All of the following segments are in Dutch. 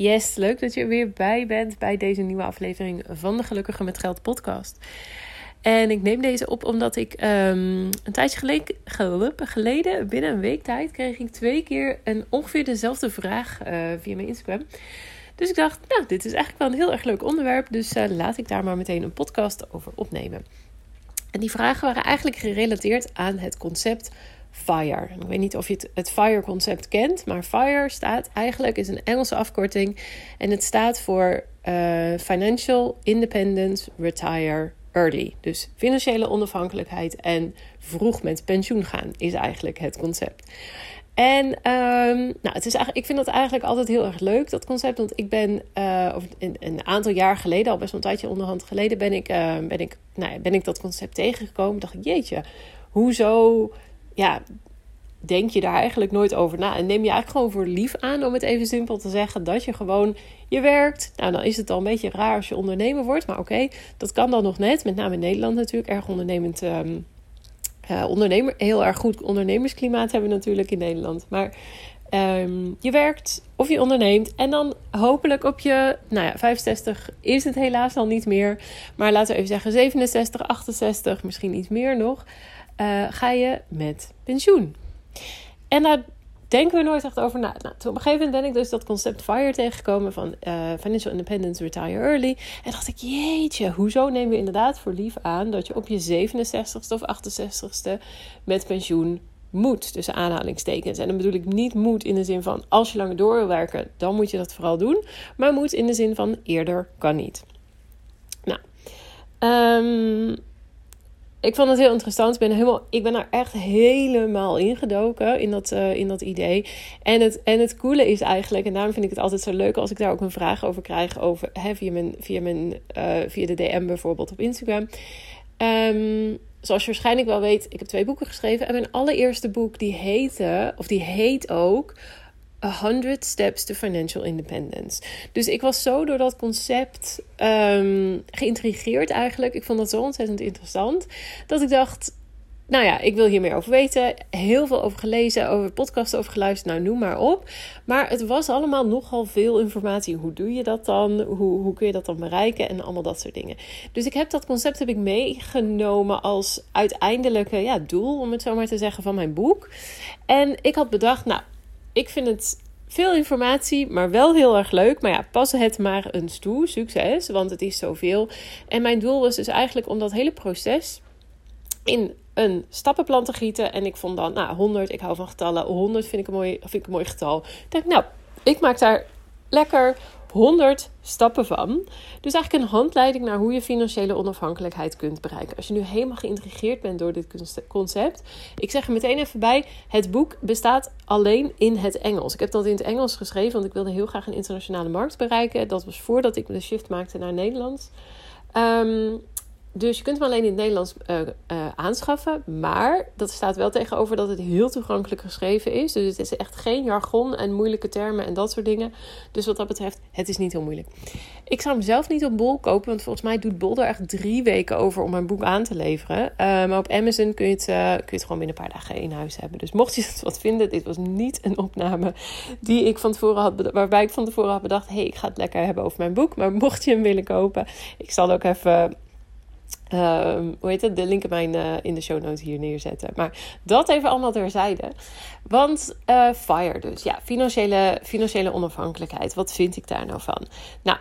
Yes, leuk dat je er weer bij bent bij deze nieuwe aflevering van de Gelukkige met Geld podcast. En ik neem deze op omdat ik um, een tijdje geleden, geleden, binnen een week tijd, kreeg ik twee keer een ongeveer dezelfde vraag uh, via mijn Instagram. Dus ik dacht, nou, dit is eigenlijk wel een heel erg leuk onderwerp. Dus uh, laat ik daar maar meteen een podcast over opnemen. En die vragen waren eigenlijk gerelateerd aan het concept FIRE. Ik weet niet of je het, het FIRE-concept kent, maar FIRE staat eigenlijk, is een Engelse afkorting. En het staat voor uh, Financial Independence Retire Early. Dus financiële onafhankelijkheid en vroeg met pensioen gaan is eigenlijk het concept. En um, nou, het is eigenlijk, ik vind dat eigenlijk altijd heel erg leuk, dat concept. Want ik ben uh, een, een, aantal jaar geleden, al best wel een tijdje onderhand geleden, ben ik, uh, ben ik, nou, ben ik dat concept tegengekomen. Dacht ik, jeetje, hoezo ja, denk je daar eigenlijk nooit over na. En neem je eigenlijk gewoon voor lief aan, om het even simpel te zeggen, dat je gewoon je werkt. Nou, dan is het al een beetje raar als je ondernemer wordt. Maar oké, dat kan dan nog net. Met name in Nederland natuurlijk, erg ondernemend. Um, uh, ondernemer, heel erg goed ondernemersklimaat hebben we natuurlijk in Nederland. Maar um, je werkt of je onderneemt. En dan hopelijk op je, nou ja, 65 is het helaas al niet meer. Maar laten we even zeggen 67, 68, misschien iets meer nog uh, ga je met pensioen. En daar denken we nooit echt over na. Nou, toen op een gegeven moment ben ik dus dat concept FIRE tegengekomen van uh, Financial Independence Retire Early. En dacht ik, jeetje, hoezo nemen we inderdaad voor lief aan dat je op je 67ste of 68ste met pensioen moet, tussen aanhalingstekens. En dan bedoel ik niet moet in de zin van als je langer door wil werken, dan moet je dat vooral doen. Maar moet in de zin van eerder kan niet. Nou, um, ik vond het heel interessant. Ik ben, helemaal, ik ben er echt helemaal ingedoken in dat, uh, in dat idee. En het, en het coole is eigenlijk, en daarom vind ik het altijd zo leuk als ik daar ook een vraag over krijg, over, hè, via, mijn, via, mijn, uh, via de DM bijvoorbeeld op Instagram. Um, zoals je waarschijnlijk wel weet, ik heb twee boeken geschreven. En mijn allereerste boek, die heette, of die heet ook 100 Steps to Financial Independence. Dus ik was zo door dat concept um, geïntrigeerd eigenlijk. Ik vond dat zo ontzettend interessant. Dat ik dacht, nou ja, ik wil hier meer over weten. Heel veel over gelezen, over podcasts over geluisterd. Nou, noem maar op. Maar het was allemaal nogal veel informatie. Hoe doe je dat dan? Hoe, hoe kun je dat dan bereiken? En allemaal dat soort dingen. Dus ik heb dat concept heb ik meegenomen als uiteindelijke ja, doel, om het zo maar te zeggen, van mijn boek. En ik had bedacht, nou ik vind het veel informatie, maar wel heel erg leuk. Maar ja, pas het maar eens toe. Succes, want het is zoveel. En mijn doel was dus eigenlijk om dat hele proces in een stappenplan te gieten. En ik vond dan, nou, 100, ik hou van getallen. 100 vind ik een mooi, vind ik een mooi getal. Ik nou, ik maak daar lekker 100 stappen van. Dus eigenlijk een handleiding naar hoe je financiële onafhankelijkheid kunt bereiken. Als je nu helemaal geïntrigeerd bent door dit concept. Ik zeg er meteen even bij: het boek bestaat alleen in het Engels. Ik heb dat in het Engels geschreven, want ik wilde heel graag een internationale markt bereiken. Dat was voordat ik de shift maakte naar Nederlands. Um, dus je kunt hem alleen in het Nederlands uh, uh, aanschaffen. Maar dat staat wel tegenover dat het heel toegankelijk geschreven is. Dus het is echt geen jargon en moeilijke termen en dat soort dingen. Dus wat dat betreft, het is niet heel moeilijk. Ik zou hem zelf niet op Bol kopen. Want volgens mij doet Bol er echt drie weken over om mijn boek aan te leveren. Uh, maar op Amazon kun je, het, kun je het gewoon binnen een paar dagen in huis hebben. Dus mocht je het wat vinden, dit was niet een opname die ik van tevoren had, waarbij ik van tevoren had bedacht: hé, hey, ik ga het lekker hebben over mijn boek. Maar mocht je hem willen kopen, ik zal ook even Um, hoe heet het? De link in, mijn, uh, in de show notes hier neerzetten. Maar dat even allemaal terzijde. Want uh, FIRE dus. Ja, financiële, financiële onafhankelijkheid. Wat vind ik daar nou van? Nou,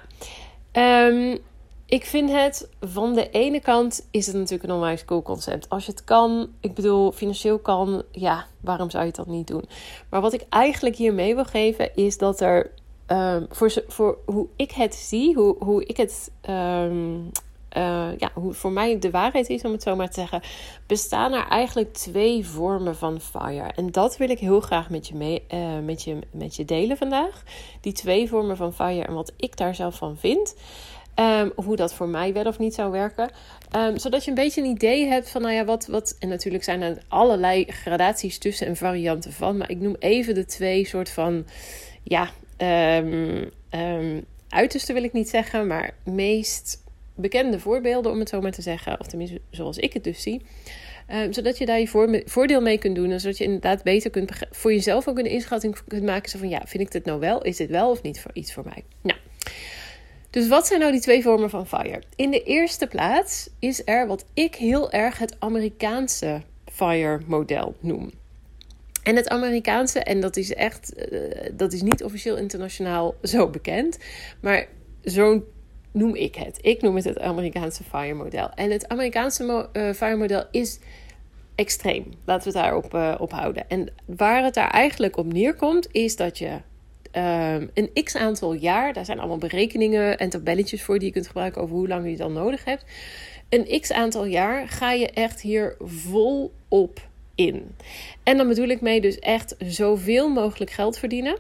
um, ik vind het van de ene kant is het natuurlijk een onwijs cool concept. Als je het kan, ik bedoel, financieel kan, ja, waarom zou je dan niet doen? Maar wat ik eigenlijk hiermee wil geven is dat er um, voor, voor hoe ik het zie, hoe, hoe ik het uh, ja, hoe voor mij de waarheid is, om het zo maar te zeggen, bestaan er eigenlijk twee vormen van fire. En dat wil ik heel graag met je, mee, uh, met je, met je delen vandaag. Die twee vormen van fire en wat ik daar zelf van vind. Um, hoe dat voor mij wel of niet zou werken. Um, zodat je een beetje een idee hebt van, nou ja, wat, wat. En natuurlijk zijn er allerlei gradaties tussen en varianten van. Maar ik noem even de twee soort van. Ja, um, uiterste wil ik niet zeggen, maar meest bekende voorbeelden, om het zo maar te zeggen, of tenminste zoals ik het dus zie. Um, zodat je daar je voordeel mee kunt doen. En zodat je inderdaad beter kunt voor jezelf ook een inschatting kunt maken. Zo van ja, vind ik dit nou wel? Is dit wel of niet iets voor mij? Nou. Dus wat zijn nou die twee vormen van FIRE? In de eerste plaats is er wat ik heel erg het Amerikaanse FIRE-model noem. En het Amerikaanse, en dat is echt, uh, dat is niet officieel internationaal zo bekend, maar zo noem ik het. Ik noem het het Amerikaanse FIRE-model. En het Amerikaanse uh, FIRE-model is extreem. Laten we het daarop uh, op houden. En waar het daar eigenlijk op neerkomt, is dat je um, een x aantal jaar, daar zijn allemaal berekeningen en tabelletjes voor die je kunt gebruiken over hoe lang je dan nodig hebt. Een x aantal jaar ga je echt hier vol op in. En dan bedoel ik mee dus echt zoveel mogelijk geld verdienen.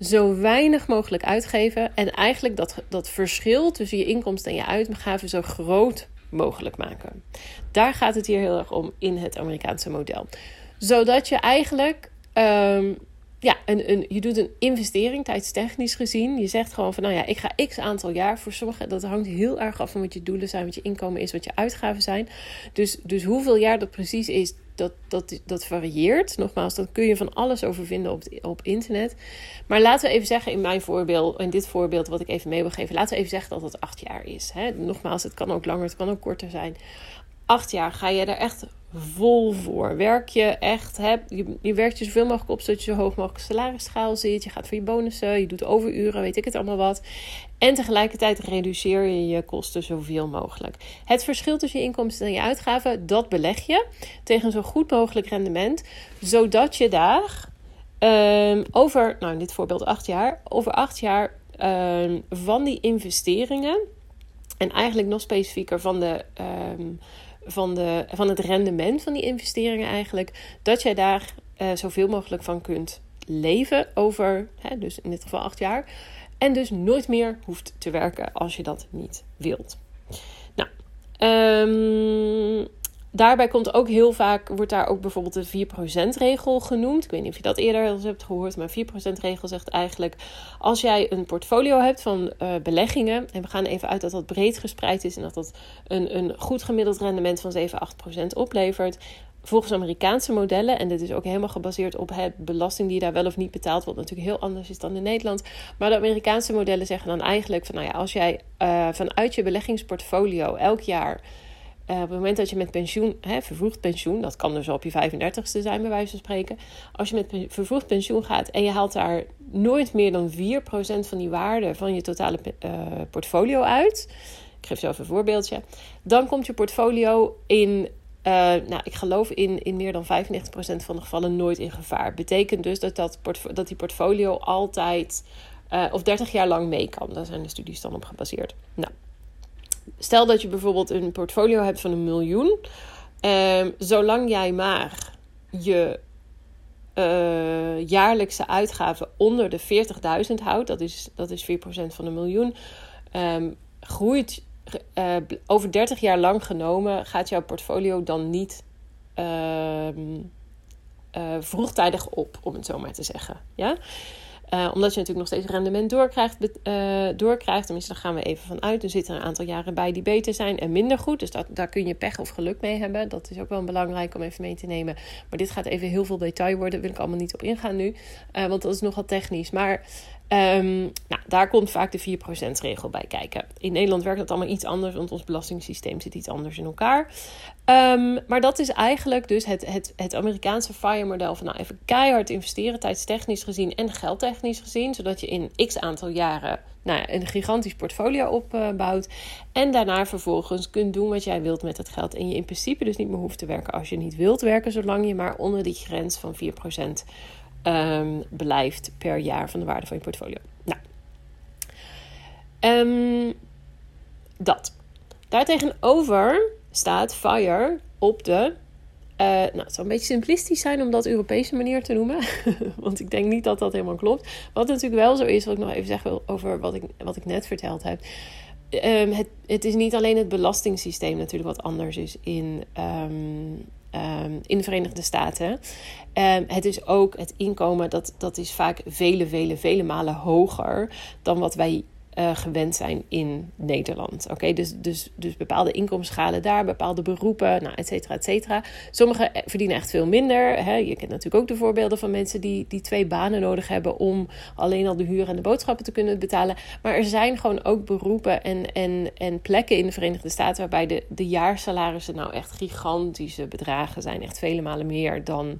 Zo weinig mogelijk uitgeven. En eigenlijk dat, dat verschil tussen je inkomsten en je uitgaven zo groot mogelijk maken. Daar gaat het hier heel erg om in het Amerikaanse model. Zodat je eigenlijk um, ja, een, een, je doet een investering tijdstechnisch gezien. Je zegt gewoon van, nou ja, ik ga x aantal jaar voor sommigen. Dat hangt heel erg af van wat je doelen zijn, wat je inkomen is, wat je uitgaven zijn. Dus, dus hoeveel jaar dat precies is, dat, dat, dat varieert. Nogmaals, dat kun je van alles over vinden op, op internet. Maar laten we even zeggen, in mijn voorbeeld, in dit voorbeeld wat ik even mee wil geven, laten we even zeggen dat het acht jaar is. Hè? Nogmaals, het kan ook langer, het kan ook korter zijn. Acht jaar ga je er echt vol voor. Werk je echt, hè, je, je werkt je zoveel mogelijk op zodat je zo hoog mogelijk salarisschaal zit. Je gaat voor je bonussen, je doet overuren, weet ik het allemaal wat. En tegelijkertijd reduceer je je kosten zoveel mogelijk. Het verschil tussen je inkomsten en je uitgaven, dat beleg je tegen zo goed mogelijk rendement. Zodat je daar um, over, nou in dit voorbeeld acht jaar, over acht jaar um, van die investeringen. En eigenlijk nog specifieker van de um, van, de, van het rendement van die investeringen eigenlijk, dat jij daar uh, zoveel mogelijk van kunt leven over, hè, dus in dit geval acht jaar. En dus nooit meer hoeft te werken als je dat niet wilt. Nou, um, daarbij komt ook heel vaak, wordt daar ook bijvoorbeeld de 4% regel genoemd. Ik weet niet of je dat eerder eens hebt gehoord, maar 4% regel zegt eigenlijk, als jij een portfolio hebt van uh, beleggingen, en we gaan even uit dat dat breed gespreid is en dat dat een, een goed gemiddeld rendement van 7, 8% oplevert, volgens Amerikaanse modellen, en dit is ook helemaal gebaseerd op het belasting die daar wel of niet betaalt, wat natuurlijk heel anders is dan in Nederland. Maar de Amerikaanse modellen zeggen dan eigenlijk van, nou ja, als jij uh, vanuit je beleggingsportfolio elk jaar op het moment dat je met pensioen, hè, vervroegd pensioen, dat kan dus op je 35ste zijn, bij wijze van spreken. Als je met vervroegd pensioen gaat en je haalt daar nooit meer dan 4% van die waarde van je totale uh, portfolio uit. Ik geef even een voorbeeldje. Dan komt je portfolio in, uh, nou, ik geloof in, in meer dan 95% van de gevallen nooit in gevaar. Betekent dus dat, dat, dat die portfolio altijd of 30 jaar lang mee kan. Daar zijn de studies dan op gebaseerd. Nou stel dat je bijvoorbeeld een portfolio hebt van een miljoen. Um, zolang jij maar je uh, jaarlijkse uitgaven onder de 40.000 houdt, dat is, dat is 4% van een miljoen, um, groeit uh, over 30 jaar lang genomen, gaat jouw portfolio dan niet uh, vroegtijdig op, om het zo maar te zeggen. Ja? Uh, omdat je natuurlijk nog steeds rendement doorkrijgt, uh, doorkrijgt. Tenminste, daar gaan we even van uit. Er zitten een aantal jaren bij die beter zijn en minder goed. Dus dat, daar kun je pech of geluk mee hebben. Dat is ook wel belangrijk om even mee te nemen. Maar dit gaat even heel veel detail worden. Daar wil ik allemaal niet op ingaan nu. Uh, want dat is nogal technisch. Maar Um, nou, daar komt vaak de 4% regel bij kijken. In Nederland werkt dat allemaal iets anders, want ons belastingssysteem zit iets anders in elkaar. Um, maar dat is eigenlijk dus het, het, het Amerikaanse FIRE-model van nou even keihard investeren, tijdstechnisch gezien en geldtechnisch gezien, zodat je in x aantal jaren nou ja, een gigantisch portfolio opbouwt. En daarna vervolgens kunt doen wat jij wilt met het geld. En je in principe dus niet meer hoeft te werken als je niet wilt werken, zolang je maar onder die grens van 4% um, blijft per jaar van de waarde van je portfolio. Nou, um, dat. Daartegenover staat FIRE op de. Uh, nou, het zou een beetje simplistisch zijn om dat Europese manier te noemen. Want ik denk niet dat dat helemaal klopt. Wat natuurlijk wel zo is, wat ik nog even zeg over wat ik, wat ik net verteld heb. Um, het, het is niet alleen het belastingssysteem natuurlijk wat anders is in, um, in de Verenigde Staten. Um, het is ook het inkomen, dat, dat is vaak vele, vele, vele malen hoger dan wat wij uh, gewend zijn in Nederland. Oké, dus, dus, dus bepaalde inkomensschalen daar, bepaalde beroepen, nou, et cetera, et cetera. Sommigen verdienen echt veel minder. Hè. Je kent natuurlijk ook de voorbeelden van mensen die, die twee banen nodig hebben om alleen al de huur en de boodschappen te kunnen betalen. Maar er zijn gewoon ook beroepen en, en, en plekken in de Verenigde Staten waarbij de, de jaarsalarissen nou echt gigantische bedragen zijn. Echt vele malen meer dan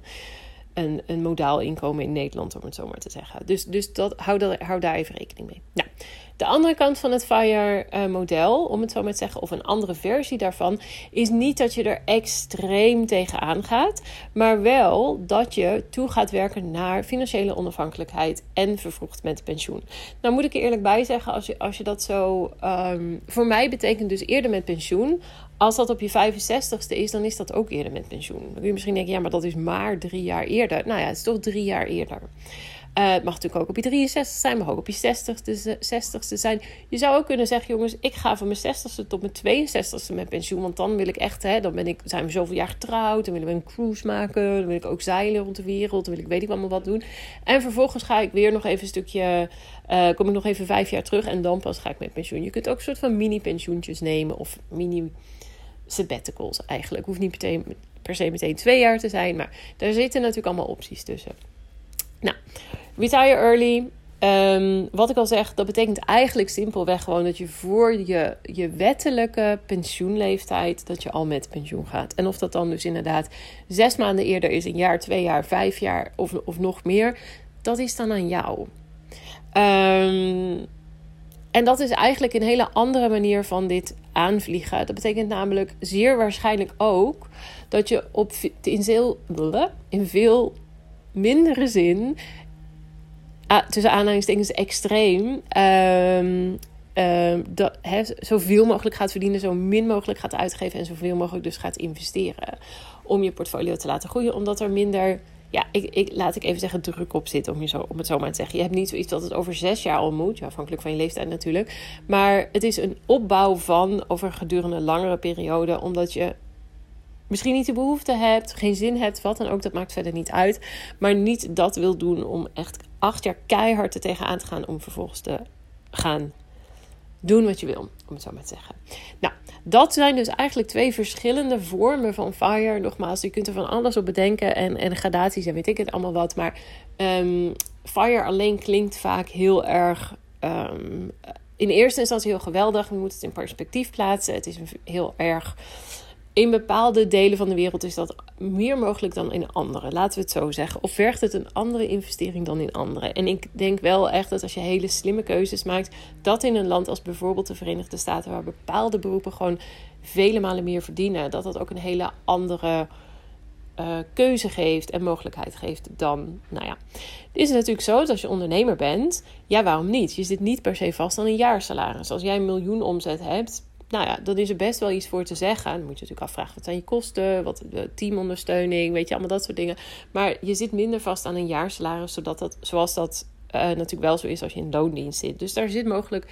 een, een modaal inkomen in Nederland, om het zo maar te zeggen. Dus, dus dat, hou, dat, hou daar even rekening mee. Nou, de andere kant van het FIRE-model, om het zo maar te zeggen, of een andere versie daarvan, is niet dat je er extreem tegenaan gaat, maar wel dat je toe gaat werken naar financiële onafhankelijkheid en vervroegd met pensioen. Nou moet ik er eerlijk bij zeggen, als je, als je dat zo. Um, voor mij betekent dus eerder met pensioen. Als dat op je 65ste is, dan is dat ook eerder met pensioen. Dan kun je misschien denken, ja, maar dat is maar drie jaar eerder. Nou ja, het is toch drie jaar eerder. Uh, het mag natuurlijk ook op je 63 zijn, mag ook op je 60ste, 60ste zijn. Je zou ook kunnen zeggen, jongens, ik ga van mijn 60ste tot mijn 62ste met pensioen. Want dan wil ik echt, hè, dan ben ik, zijn we zoveel jaar getrouwd. Dan willen we een cruise maken. Dan wil ik ook zeilen rond de wereld. Dan wil ik weet ik allemaal wat doen. En vervolgens ga ik weer nog even een stukje, uh, kom ik nog even vijf jaar terug. En dan pas ga ik met pensioen. Je kunt ook een soort van mini-pensioentjes nemen. Of mini sabbaticals eigenlijk. Hoeft niet per, per se meteen twee jaar te zijn. Maar daar zitten natuurlijk allemaal opties tussen. Nou, retire early. Um, wat ik al zeg, dat betekent eigenlijk simpelweg gewoon dat je voor je, je wettelijke pensioenleeftijd, dat je al met pensioen gaat. En of dat dan dus inderdaad zes maanden eerder is, een jaar, twee jaar, vijf jaar of, of nog meer, dat is dan aan jou. Um, en dat is eigenlijk een hele andere manier van dit aanvliegen. Dat betekent namelijk zeer waarschijnlijk ook dat je op, in, in veel mindere zin, tussen aanhalingstekens extreem, um, dat, zoveel mogelijk gaat verdienen, zo min mogelijk gaat uitgeven en zoveel mogelijk dus gaat investeren. Om je portfolio te laten groeien, omdat er minder ja, ik, ik, laat ik even zeggen, druk op zit, om, je zo, om het zo maar te zeggen. Je hebt niet zoiets dat het over zes jaar al moet, ja, afhankelijk van je leeftijd natuurlijk. Maar het is een opbouw van over gedurende langere periode, omdat je misschien niet de behoefte hebt, geen zin hebt, wat dan ook, dat maakt verder niet uit. Maar niet dat wil doen om echt acht jaar keihard er tegenaan te gaan om vervolgens te gaan doen wat je wil, om het zo maar te zeggen. Nou, dat zijn dus eigenlijk twee verschillende vormen van fire. Nogmaals, je kunt er van alles op bedenken en, en gradaties en weet ik het allemaal wat. Maar um, fire alleen klinkt vaak heel erg. Um, in eerste instantie heel geweldig. We moeten het in perspectief plaatsen. Het is heel erg in bepaalde delen van de wereld is dat meer mogelijk dan in andere. Laten we het zo zeggen. Of vergt het een andere investering dan in andere? En ik denk wel echt dat als je hele slimme keuzes maakt, dat in een land als bijvoorbeeld de Verenigde Staten, waar bepaalde beroepen gewoon vele malen meer verdienen, dat dat ook een hele andere uh, keuze geeft en mogelijkheid geeft dan, nou ja. Het is natuurlijk zo dat als je ondernemer bent, ja, waarom niet? Je zit niet per se vast aan een jaarsalaris. Als jij een miljoen omzet hebt, nou ja, dan is er best wel iets voor te zeggen. Dan moet je natuurlijk afvragen, wat zijn je kosten? Wat de teamondersteuning? Weet je, allemaal dat soort dingen. Maar je zit minder vast aan een jaarsalaris, zodat dat, zoals dat uh, natuurlijk wel zo is als je in loondienst zit. Dus daar zit mogelijk,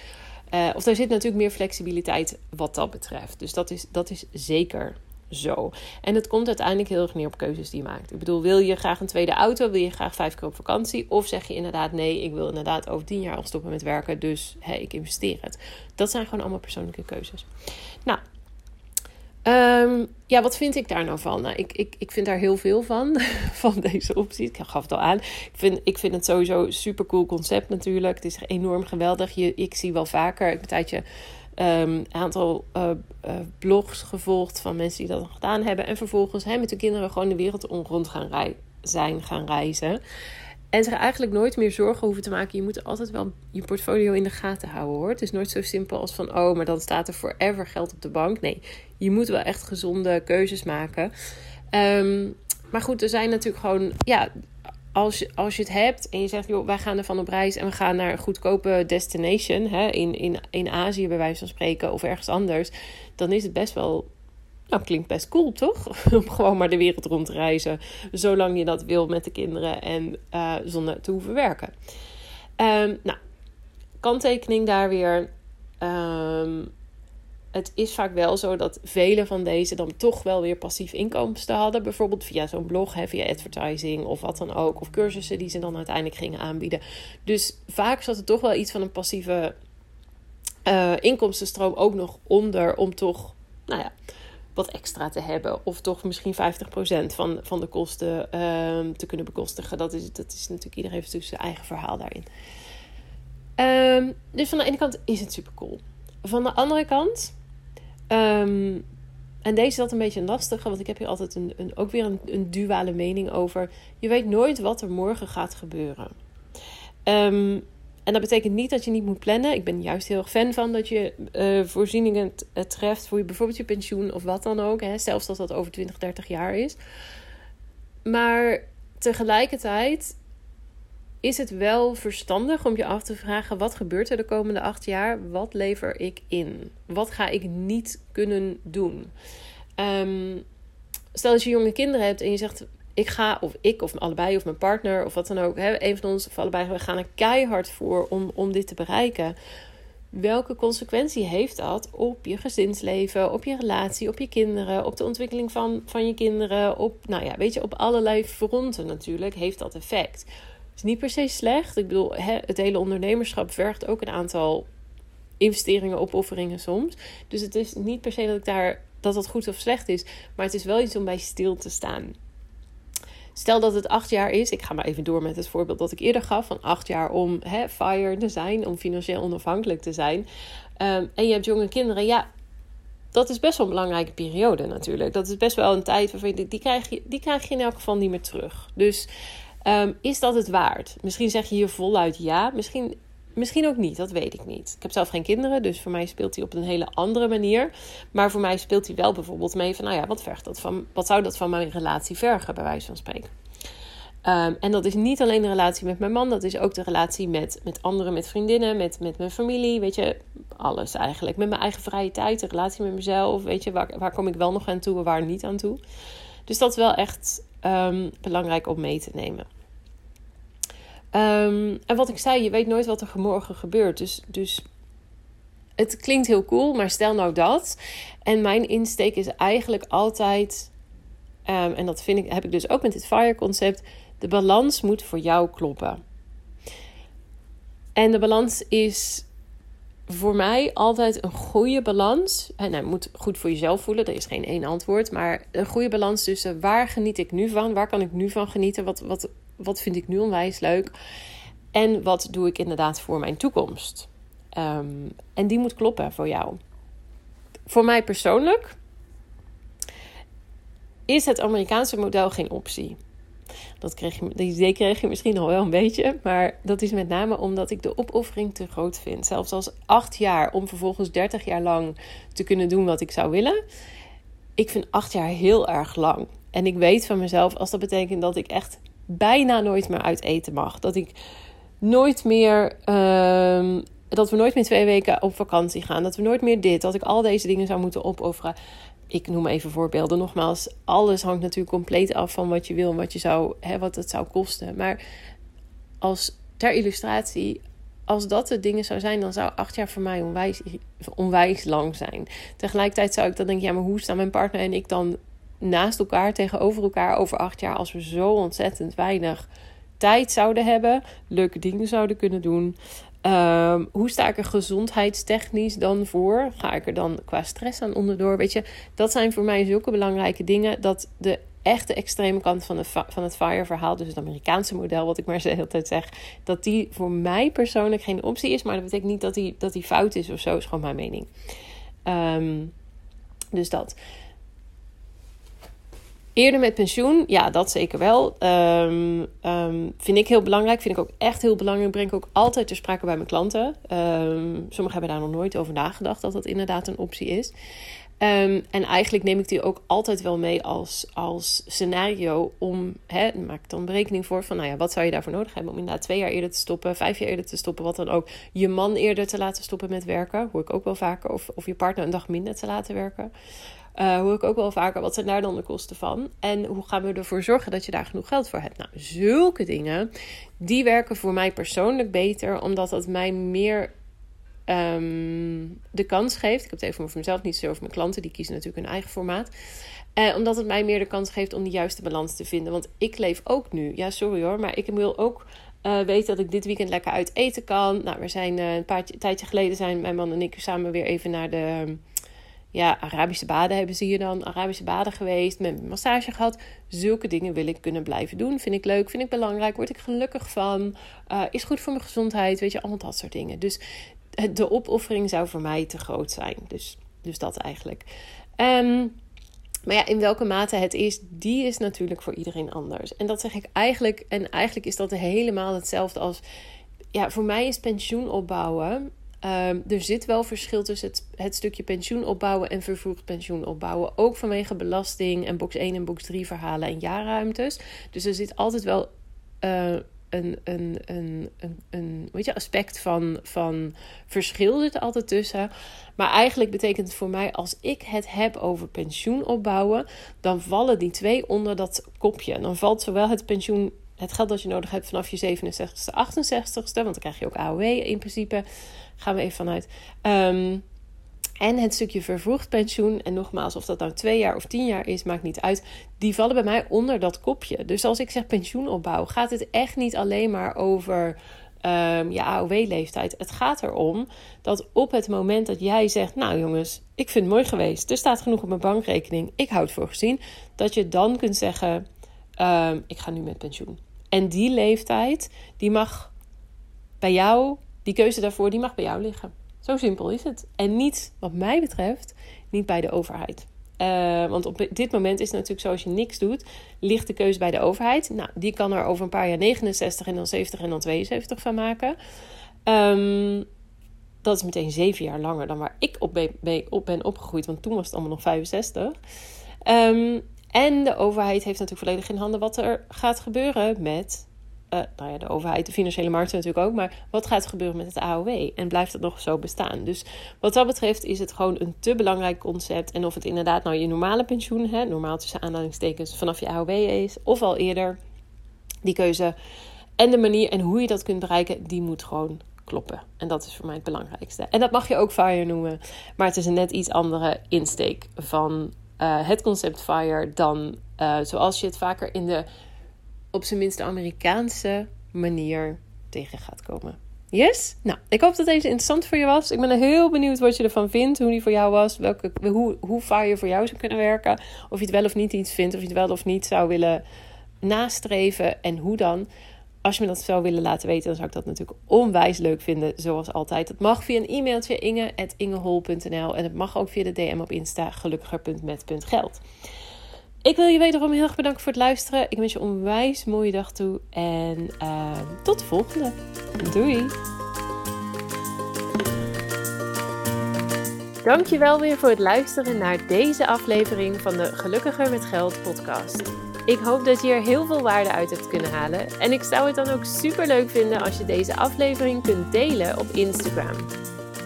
uh, of daar zit natuurlijk meer flexibiliteit wat dat betreft. Dus dat is, dat is zeker zo. En het komt uiteindelijk heel erg neer op keuzes die je maakt. Ik bedoel, wil je graag een tweede auto? Wil je graag vijf keer op vakantie? Of zeg je inderdaad, nee, ik wil inderdaad over tien jaar al stoppen met werken, dus hey, ik investeer het. Dat zijn gewoon allemaal persoonlijke keuzes. Nou, Um, ja, wat vind ik daar nou van? Nou, ik, ik, ik vind daar heel veel van, van deze optie. Ik gaf het al aan. Ik vind, ik vind het sowieso een super cool concept natuurlijk. Het is enorm geweldig. Je, ik zie wel vaker, ik een tijdje ehm, aantal uh, uh, blogs gevolgd van mensen die dat gedaan hebben. En vervolgens hè, met de kinderen gewoon de wereld rond gaan zijn gaan reizen. En zich eigenlijk nooit meer zorgen hoeven te maken. Je moet altijd wel je portfolio in de gaten houden hoor. Het is nooit zo simpel als van oh, maar dan staat er forever geld op de bank. Nee, je moet wel echt gezonde keuzes maken. Um, maar goed, er zijn natuurlijk gewoon ja, als als je het hebt en je zegt, joh, wij gaan ervan op reis en we gaan naar een goedkope destination hè, in, in, in Azië, bij wijze van spreken, of ergens anders, dan is het best wel. Nou, klinkt best cool, toch? Om gewoon maar de wereld rond te reizen. Zolang je dat wil met de kinderen en uh, zonder te hoeven werken. Um, nou, kanttekening daar weer. Um, het is vaak wel zo dat vele van deze dan toch wel weer passief inkomsten hadden. Bijvoorbeeld via zo'n blog, via advertising of wat dan ook. Of cursussen die ze dan uiteindelijk gingen aanbieden. Dus vaak zat er toch wel iets van een passieve uh, inkomstenstroom ook nog onder om toch, nou ja, wat extra te hebben. Of toch misschien 50% van, van de kosten uh, te kunnen bekostigen. Dat is, dat is natuurlijk, iedereen heeft natuurlijk zijn eigen verhaal daarin. Um, dus van de ene kant is het super cool. Van de andere kant, um, en deze is dat een beetje een want ik heb hier altijd een, een ook weer een, een, duale mening over. Je weet nooit wat er morgen gaat gebeuren. Um, en dat betekent niet dat je niet moet plannen. Ik ben juist heel erg fan van dat je uh, voorzieningen treft voor je, bijvoorbeeld je pensioen of wat dan ook. Hè, zelfs als dat over 20, 30 jaar is. Maar tegelijkertijd is het wel verstandig om je af te vragen: wat gebeurt er de komende acht jaar? Wat lever ik in? Wat ga ik niet kunnen doen? Um, stel dat je jonge kinderen hebt en je zegt: ik ga, of ik, of allebei, of mijn partner, of wat dan ook, hè, een van ons of allebei, we gaan er keihard voor om, om dit te bereiken. Welke consequentie heeft dat op je gezinsleven, op je relatie, op je kinderen, op de ontwikkeling van, van je kinderen, op, nou ja, weet je, op allerlei fronten natuurlijk heeft dat effect. Is niet per se slecht. Ik bedoel, het hele ondernemerschap vergt ook een aantal investeringen, opofferingen soms. Dus het is niet per se dat ik daar dat dat goed of slecht is, maar het is wel iets om bij stil te staan. Stel dat het acht jaar is. Ik ga maar even door met het voorbeeld dat ik eerder gaf. Van acht jaar om hè, fire te zijn. Om financieel onafhankelijk te zijn. Ehm, en je hebt jonge kinderen. Ja, dat is best wel een belangrijke periode natuurlijk. Dat is best wel een tijd waarvan je... Die krijg je, die krijg je in elk geval niet meer terug. Dus um, is dat het waard? Misschien zeg je hier voluit ja. Misschien Misschien ook niet, dat weet ik niet. Ik heb zelf geen kinderen, dus voor mij speelt hij op een hele andere manier. Maar voor mij speelt hij wel bijvoorbeeld mee van, nou ja, wat, vergt dat van, wat zou dat van mijn relatie vergen, bij wijze van spreken. Um, en dat is niet alleen de relatie met mijn man, dat is ook de relatie met, met anderen, met vriendinnen, met, met mijn familie, weet je, alles eigenlijk. Met mijn eigen vrije tijd, de relatie met mezelf, weet je, waar, waar kom ik wel nog aan toe en waar niet aan toe. Dus dat is wel echt um, belangrijk om mee te nemen. Um, en wat ik zei, je weet nooit wat er morgen gebeurt. Dus, dus het klinkt heel cool, maar stel nou dat. En mijn insteek is eigenlijk altijd, um, en dat vind ik, heb ik dus ook met dit FIRE concept, de balans moet voor jou kloppen. En de balans is voor mij altijd een goede balans. En hij moet goed voor jezelf voelen, er is geen één antwoord. Maar een goede balans tussen waar geniet ik nu van? Waar kan ik nu van genieten? Wat, wat, wat vind ik nu onwijs leuk? En wat doe ik inderdaad voor mijn toekomst? Ehm, en die moet kloppen voor jou. Voor mij persoonlijk is het Amerikaanse model geen optie. Dat kreeg je, die idee kreeg je misschien al wel een beetje. Maar dat is met name omdat ik de opoffering te groot vind. Zelfs als acht jaar om vervolgens 30 jaar lang te kunnen doen wat ik zou willen. Ik vind acht jaar heel erg lang. En ik weet van mezelf als dat betekent dat ik echt bijna nooit meer uit eten mag. Dat ik nooit meer. Uh, dat we nooit meer twee weken op vakantie gaan. Dat we nooit meer dit. Dat ik al deze dingen zou moeten opofferen. Ik noem even voorbeelden. Nogmaals, alles hangt natuurlijk compleet af van wat je wil en wat, je zou, hè, wat het zou kosten. Maar als ter illustratie, als dat de dingen zou zijn, dan zou acht jaar voor mij onwijs, onwijs lang zijn. Tegelijkertijd zou ik dan denken, ja, maar hoe staan mijn partner en ik dan naast elkaar, tegenover elkaar over acht jaar, als we zo ontzettend weinig tijd zouden hebben, leuke dingen zouden kunnen doen. Um, hoe sta ik er gezondheidstechnisch dan voor? Ga ik er dan qua stress aan onderdoor? Weet je, dat zijn voor mij zulke belangrijke dingen dat de echte extreme kant van, de, van het FIRE-verhaal, dus het Amerikaanse model, wat ik maar de hele tijd zeg, dat die voor mij persoonlijk geen optie is. Maar dat betekent niet dat die, dat die fout is of zo, is gewoon mijn mening. Um, dus dat. Eerder met pensioen, ja, dat zeker wel. Um, um, vind ik heel belangrijk. Vind ik ook echt heel belangrijk. Breng ik ook altijd ter sprake bij mijn klanten. Um, sommigen hebben daar nog nooit over nagedacht dat dat inderdaad een optie is. En eigenlijk neem ik die ook altijd wel mee als, als scenario om, hè, maak dan berekening voor van, nou ja, wat zou je daarvoor nodig hebben om inderdaad twee jaar eerder te stoppen, vijf jaar eerder te stoppen, wat dan ook. Je man eerder te laten stoppen met werken, hoor ik ook wel vaker. Of, of je partner een dag minder te laten werken. Uh, hoor ik ook wel vaker, wat zijn daar dan de kosten van? En hoe gaan we ervoor zorgen dat je daar genoeg geld voor hebt? Nou, zulke dingen, die werken voor mij persoonlijk beter, omdat dat mij meer um, de kans geeft. Ik heb het even voor mezelf, niet zo over mijn klanten, die kiezen natuurlijk hun eigen formaat. Uh, omdat het mij meer de kans geeft om de juiste balans te vinden. Want ik leef ook nu, ja sorry hoor, maar ik wil ook Uh, weet dat ik dit weekend lekker uit eten kan. Nou, we zijn uh, een paar tijdje geleden zijn mijn man en ik samen weer even naar de ja, Arabische baden hebben ze hier dan. Arabische baden geweest, met een massage gehad. Zulke dingen wil ik kunnen blijven doen. Vind ik leuk, vind ik belangrijk, word ik gelukkig van. Is goed voor mijn gezondheid, weet je, allemaal dat soort dingen. Dus de opoffering zou voor mij te groot zijn. Dus, dus dat eigenlijk. Um, maar ja, in welke mate het is, die is natuurlijk voor iedereen anders. En dat zeg ik eigenlijk. En eigenlijk is dat helemaal hetzelfde als. Ja, voor mij is pensioen opbouwen. Um, er zit wel verschil tussen het, het stukje pensioen opbouwen en vervroegd pensioen opbouwen. Ook vanwege belasting en box 1 en box 3 verhalen en jaarruimtes. Dus er zit altijd wel uh, een, een, een, een, een weet je, aspect van, van verschil zit er altijd tussen. Maar eigenlijk betekent het voor mij, als ik het heb over pensioen opbouwen, dan vallen die twee onder dat kopje. Dan valt zowel het pensioen, het geld dat je nodig hebt vanaf je 67ste, 68ste, want dan krijg je ook AOW in principe, gaan we even vanuit. Um, en het stukje vervroegd pensioen, en nogmaals, of dat nou twee jaar of tien jaar is, maakt niet uit. Die vallen bij mij onder dat kopje. Dus als ik zeg pensioenopbouw, gaat het echt niet alleen maar over um, je AOW-leeftijd. Het gaat erom dat op het moment dat jij zegt: Nou jongens, ik vind het mooi geweest, er staat genoeg op mijn bankrekening, ik houd het voor gezien, dat je dan kunt zeggen: um, Ik ga nu met pensioen. En die leeftijd, die mag bij jou, die keuze daarvoor, die mag bij jou liggen. Zo simpel is het. En niet, wat mij betreft, niet bij de overheid. Uh, want op dit moment is het natuurlijk zo, als je niks doet, ligt de keuze bij de overheid. Nou, die kan er over een paar jaar 69 en dan 70 en dan 72 van maken. Um, dat is meteen zeven jaar langer dan waar ik op op ben opgegroeid, want toen was het allemaal nog 65. Um, ehm, en de overheid heeft natuurlijk volledig in handen wat er gaat gebeuren met uh, nou ja, de overheid, de financiële markten natuurlijk ook. Maar wat gaat er gebeuren met het AOW? En blijft het nog zo bestaan? Dus wat dat betreft is het gewoon een te belangrijk concept. En of het inderdaad nou je normale pensioen, hè, normaal tussen aanhalingstekens, vanaf je AOW is, of al eerder, die keuze en de manier en hoe je dat kunt bereiken, die moet gewoon kloppen. En dat is voor mij het belangrijkste. En dat mag je ook FIRE noemen, maar het is een net iets andere insteek van uh, het concept FIRE dan uh, zoals je het vaker in de op zijn minst de Amerikaanse manier tegen gaat komen. Yes? Nou, ik hoop dat deze interessant voor je was. Ik ben heel benieuwd wat je ervan vindt, hoe die voor jou was, welke, hoe, hoe je voor jou zou kunnen werken. Of je het wel of niet iets vindt, of je het wel of niet zou willen nastreven en hoe dan. Als je me dat zou willen laten weten, dan zou ik dat natuurlijk onwijs leuk vinden, zoals altijd. Dat mag via een e-mailtje inge.ingehol.nl en het mag ook via de DM op Insta gelukkiger.met.geld. Ik wil je wederom heel erg bedanken voor het luisteren. Ik wens je een onwijs mooie dag toe. En uh, tot de volgende. Doei! Dankjewel weer voor het luisteren naar deze aflevering van de Gelukkiger met Geld podcast. Ik hoop dat je er heel veel waarde uit hebt kunnen halen. En ik zou het dan ook super leuk vinden als je deze aflevering kunt delen op Instagram.